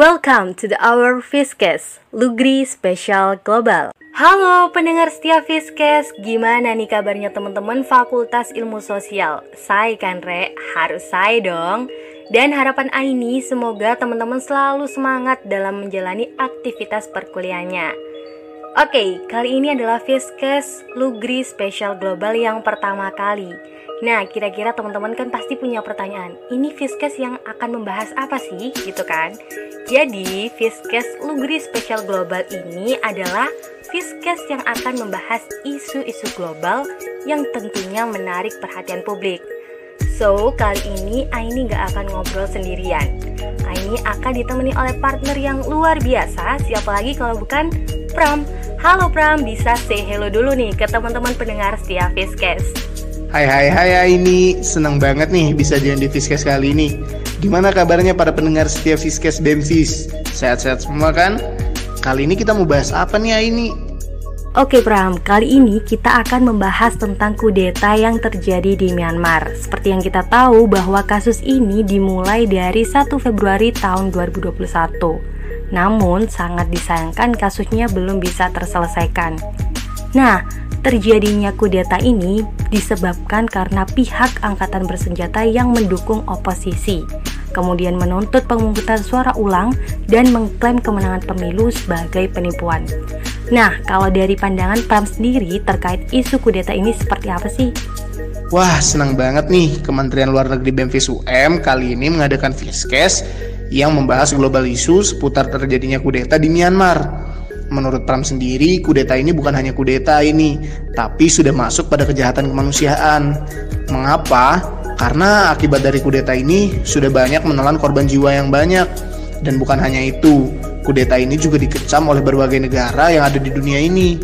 Welcome to the Hour Fiskes, Lugri Special Global. Halo pendengar setia Fiskes, gimana nih kabarnya teman-teman Fakultas Ilmu Sosial? Saya kan Re, harus saya dong. Dan harapan Aini semoga teman-teman selalu semangat dalam menjalani aktivitas perkuliahannya. Oke, kali ini adalah Fiskes Lugri Special Global yang pertama kali. Nah, kira-kira teman-teman kan pasti punya pertanyaan, ini Fiskes yang akan membahas apa sih, gitu kan? Jadi, Fiskes Lugri Special Global ini adalah Fiskes yang akan membahas isu-isu global yang tentunya menarik perhatian publik. So, kali ini Aini nggak akan ngobrol sendirian. Aini akan ditemani oleh partner yang luar biasa, siapa lagi kalau bukan Pram. Halo Pram, bisa say hello dulu nih ke teman-teman pendengar setia Fiskes. Hai hai hai ini senang banget nih bisa join di Fiskes kali ini. Gimana kabarnya para pendengar setia Fiskes Bemfis? Sehat-sehat semua kan? Kali ini kita mau bahas apa nih ini? Oke Pram, kali ini kita akan membahas tentang kudeta yang terjadi di Myanmar. Seperti yang kita tahu bahwa kasus ini dimulai dari 1 Februari tahun 2021. Namun, sangat disayangkan kasusnya belum bisa terselesaikan. Nah, terjadinya kudeta ini disebabkan karena pihak angkatan bersenjata yang mendukung oposisi, kemudian menuntut pemungutan suara ulang dan mengklaim kemenangan pemilu sebagai penipuan. Nah, kalau dari pandangan Pram sendiri terkait isu kudeta ini seperti apa sih? Wah, senang banget nih Kementerian Luar Negeri BEMFIS UM kali ini mengadakan Fiskes yang membahas global isu seputar terjadinya kudeta di Myanmar. Menurut Pram sendiri, kudeta ini bukan hanya kudeta ini, tapi sudah masuk pada kejahatan kemanusiaan. Mengapa? Karena akibat dari kudeta ini sudah banyak menelan korban jiwa yang banyak. Dan bukan hanya itu, kudeta ini juga dikecam oleh berbagai negara yang ada di dunia ini.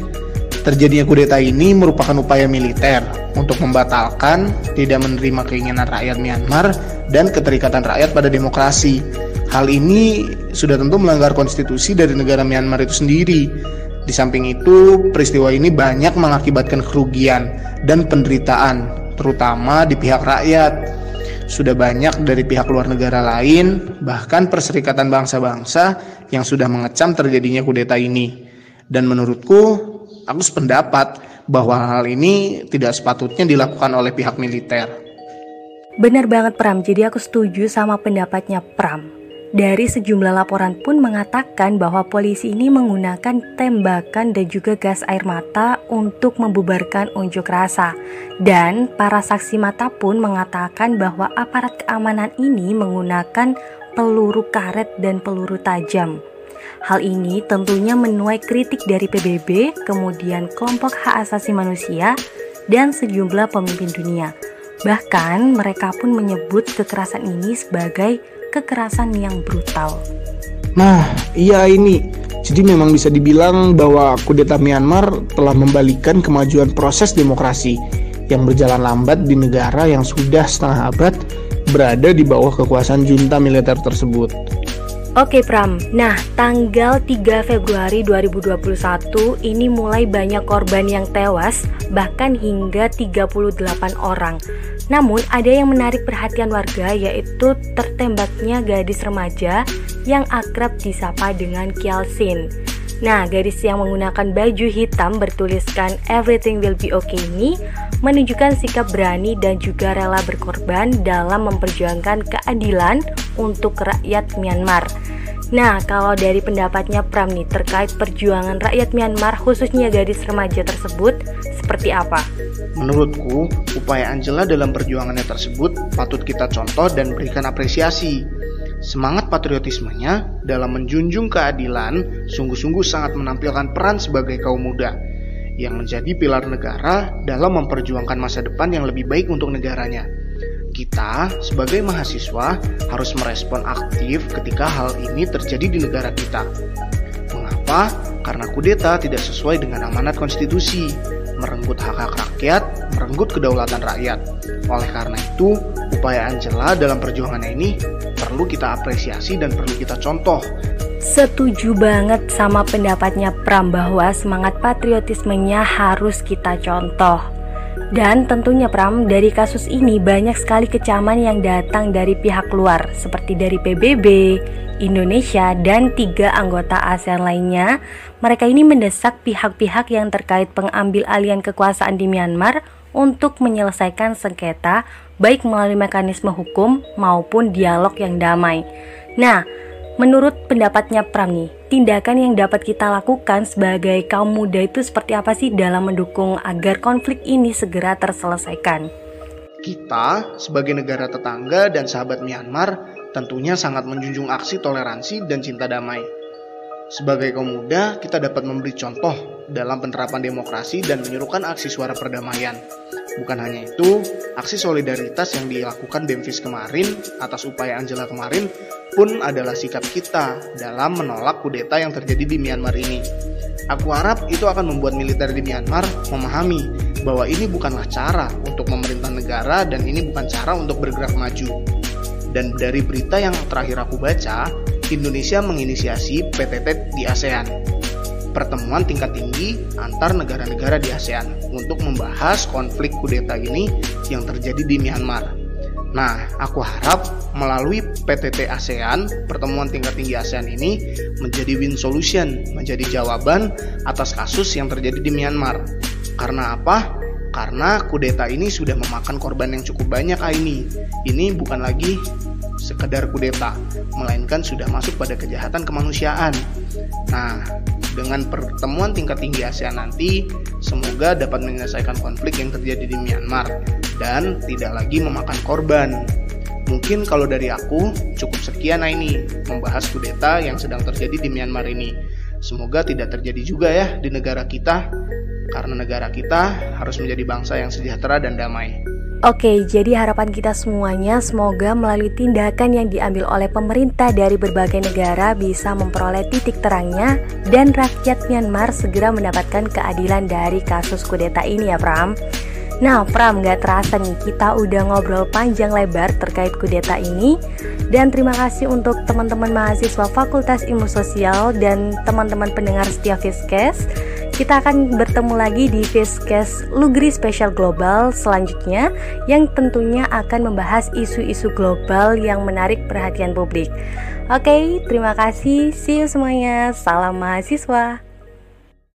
Terjadinya kudeta ini merupakan upaya militer untuk membatalkan, tidak menerima keinginan rakyat Myanmar, dan keterikatan rakyat pada demokrasi. Hal ini sudah tentu melanggar konstitusi dari negara Myanmar itu sendiri. Di samping itu, peristiwa ini banyak mengakibatkan kerugian dan penderitaan, terutama di pihak rakyat. Sudah banyak dari pihak luar negara lain, bahkan Perserikatan Bangsa-Bangsa yang sudah mengecam terjadinya kudeta ini. Dan menurutku, aku sependapat bahwa hal ini tidak sepatutnya dilakukan oleh pihak militer. Benar banget Pram, jadi aku setuju sama pendapatnya Pram. Dari sejumlah laporan pun mengatakan bahwa polisi ini menggunakan tembakan dan juga gas air mata untuk membubarkan unjuk rasa. Dan para saksi mata pun mengatakan bahwa aparat keamanan ini menggunakan peluru karet dan peluru tajam. Hal ini tentunya menuai kritik dari PBB, kemudian kelompok hak asasi manusia, dan sejumlah pemimpin dunia. Bahkan mereka pun menyebut kekerasan ini sebagai kekerasan yang brutal. Nah, iya ini. Jadi memang bisa dibilang bahwa kudeta Myanmar telah membalikan kemajuan proses demokrasi yang berjalan lambat di negara yang sudah setengah abad berada di bawah kekuasaan junta militer tersebut. Oke Pram, nah tanggal 3 Februari 2021 ini mulai banyak korban yang tewas bahkan hingga 38 orang namun ada yang menarik perhatian warga yaitu tertembaknya gadis remaja yang akrab disapa dengan Kialsin Nah, gadis yang menggunakan baju hitam bertuliskan Everything Will Be Okay ini menunjukkan sikap berani dan juga rela berkorban dalam memperjuangkan keadilan untuk rakyat Myanmar. Nah, kalau dari pendapatnya Pram nih terkait perjuangan rakyat Myanmar khususnya gadis remaja tersebut seperti apa? Menurutku, upaya Angela dalam perjuangannya tersebut patut kita contoh dan berikan apresiasi. Semangat patriotismenya dalam menjunjung keadilan sungguh-sungguh sangat menampilkan peran sebagai kaum muda yang menjadi pilar negara dalam memperjuangkan masa depan yang lebih baik untuk negaranya. Kita sebagai mahasiswa harus merespon aktif ketika hal ini terjadi di negara kita. Mengapa? Karena kudeta tidak sesuai dengan amanat konstitusi, merenggut hak-hak rakyat, merenggut kedaulatan rakyat. Oleh karena itu, upaya Angela dalam perjuangannya ini perlu kita apresiasi dan perlu kita contoh. Setuju banget sama pendapatnya Pram bahwa semangat patriotismenya harus kita contoh. Dan tentunya Pram, dari kasus ini banyak sekali kecaman yang datang dari pihak luar seperti dari PBB, Indonesia, dan tiga anggota ASEAN lainnya. Mereka ini mendesak pihak-pihak yang terkait pengambil alian kekuasaan di Myanmar untuk menyelesaikan sengketa baik melalui mekanisme hukum maupun dialog yang damai. Nah, Menurut pendapatnya Pram nih, tindakan yang dapat kita lakukan sebagai kaum muda itu seperti apa sih dalam mendukung agar konflik ini segera terselesaikan? Kita sebagai negara tetangga dan sahabat Myanmar tentunya sangat menjunjung aksi toleransi dan cinta damai. Sebagai kaum muda, kita dapat memberi contoh dalam penerapan demokrasi dan menyuruhkan aksi suara perdamaian. Bukan hanya itu, aksi solidaritas yang dilakukan Bemfis kemarin atas upaya Angela kemarin pun adalah sikap kita dalam menolak kudeta yang terjadi di Myanmar ini. Aku harap itu akan membuat militer di Myanmar memahami bahwa ini bukanlah cara untuk memerintah negara dan ini bukan cara untuk bergerak maju. Dan dari berita yang terakhir aku baca, Indonesia menginisiasi PTT di ASEAN pertemuan tingkat tinggi antar negara-negara di ASEAN untuk membahas konflik kudeta ini yang terjadi di Myanmar. Nah, aku harap melalui PTT ASEAN, pertemuan tingkat tinggi ASEAN ini menjadi win solution, menjadi jawaban atas kasus yang terjadi di Myanmar. Karena apa? Karena kudeta ini sudah memakan korban yang cukup banyak ini. Ini bukan lagi sekedar kudeta, melainkan sudah masuk pada kejahatan kemanusiaan. Nah, dengan pertemuan tingkat tinggi ASEAN nanti, semoga dapat menyelesaikan konflik yang terjadi di Myanmar dan tidak lagi memakan korban. Mungkin kalau dari aku cukup sekian ini membahas kudeta yang sedang terjadi di Myanmar ini. Semoga tidak terjadi juga ya di negara kita karena negara kita harus menjadi bangsa yang sejahtera dan damai. Oke, jadi harapan kita semuanya semoga melalui tindakan yang diambil oleh pemerintah dari berbagai negara bisa memperoleh titik terangnya dan rakyat Myanmar segera mendapatkan keadilan dari kasus kudeta ini ya Pram. Nah Pram gak terasa nih kita udah ngobrol panjang lebar terkait kudeta ini Dan terima kasih untuk teman-teman mahasiswa Fakultas Ilmu Sosial dan teman-teman pendengar setia Fiskes kita akan bertemu lagi di Fiskes Lugri Special Global selanjutnya yang tentunya akan membahas isu-isu global yang menarik perhatian publik. Oke, terima kasih. See you semuanya. Salam mahasiswa.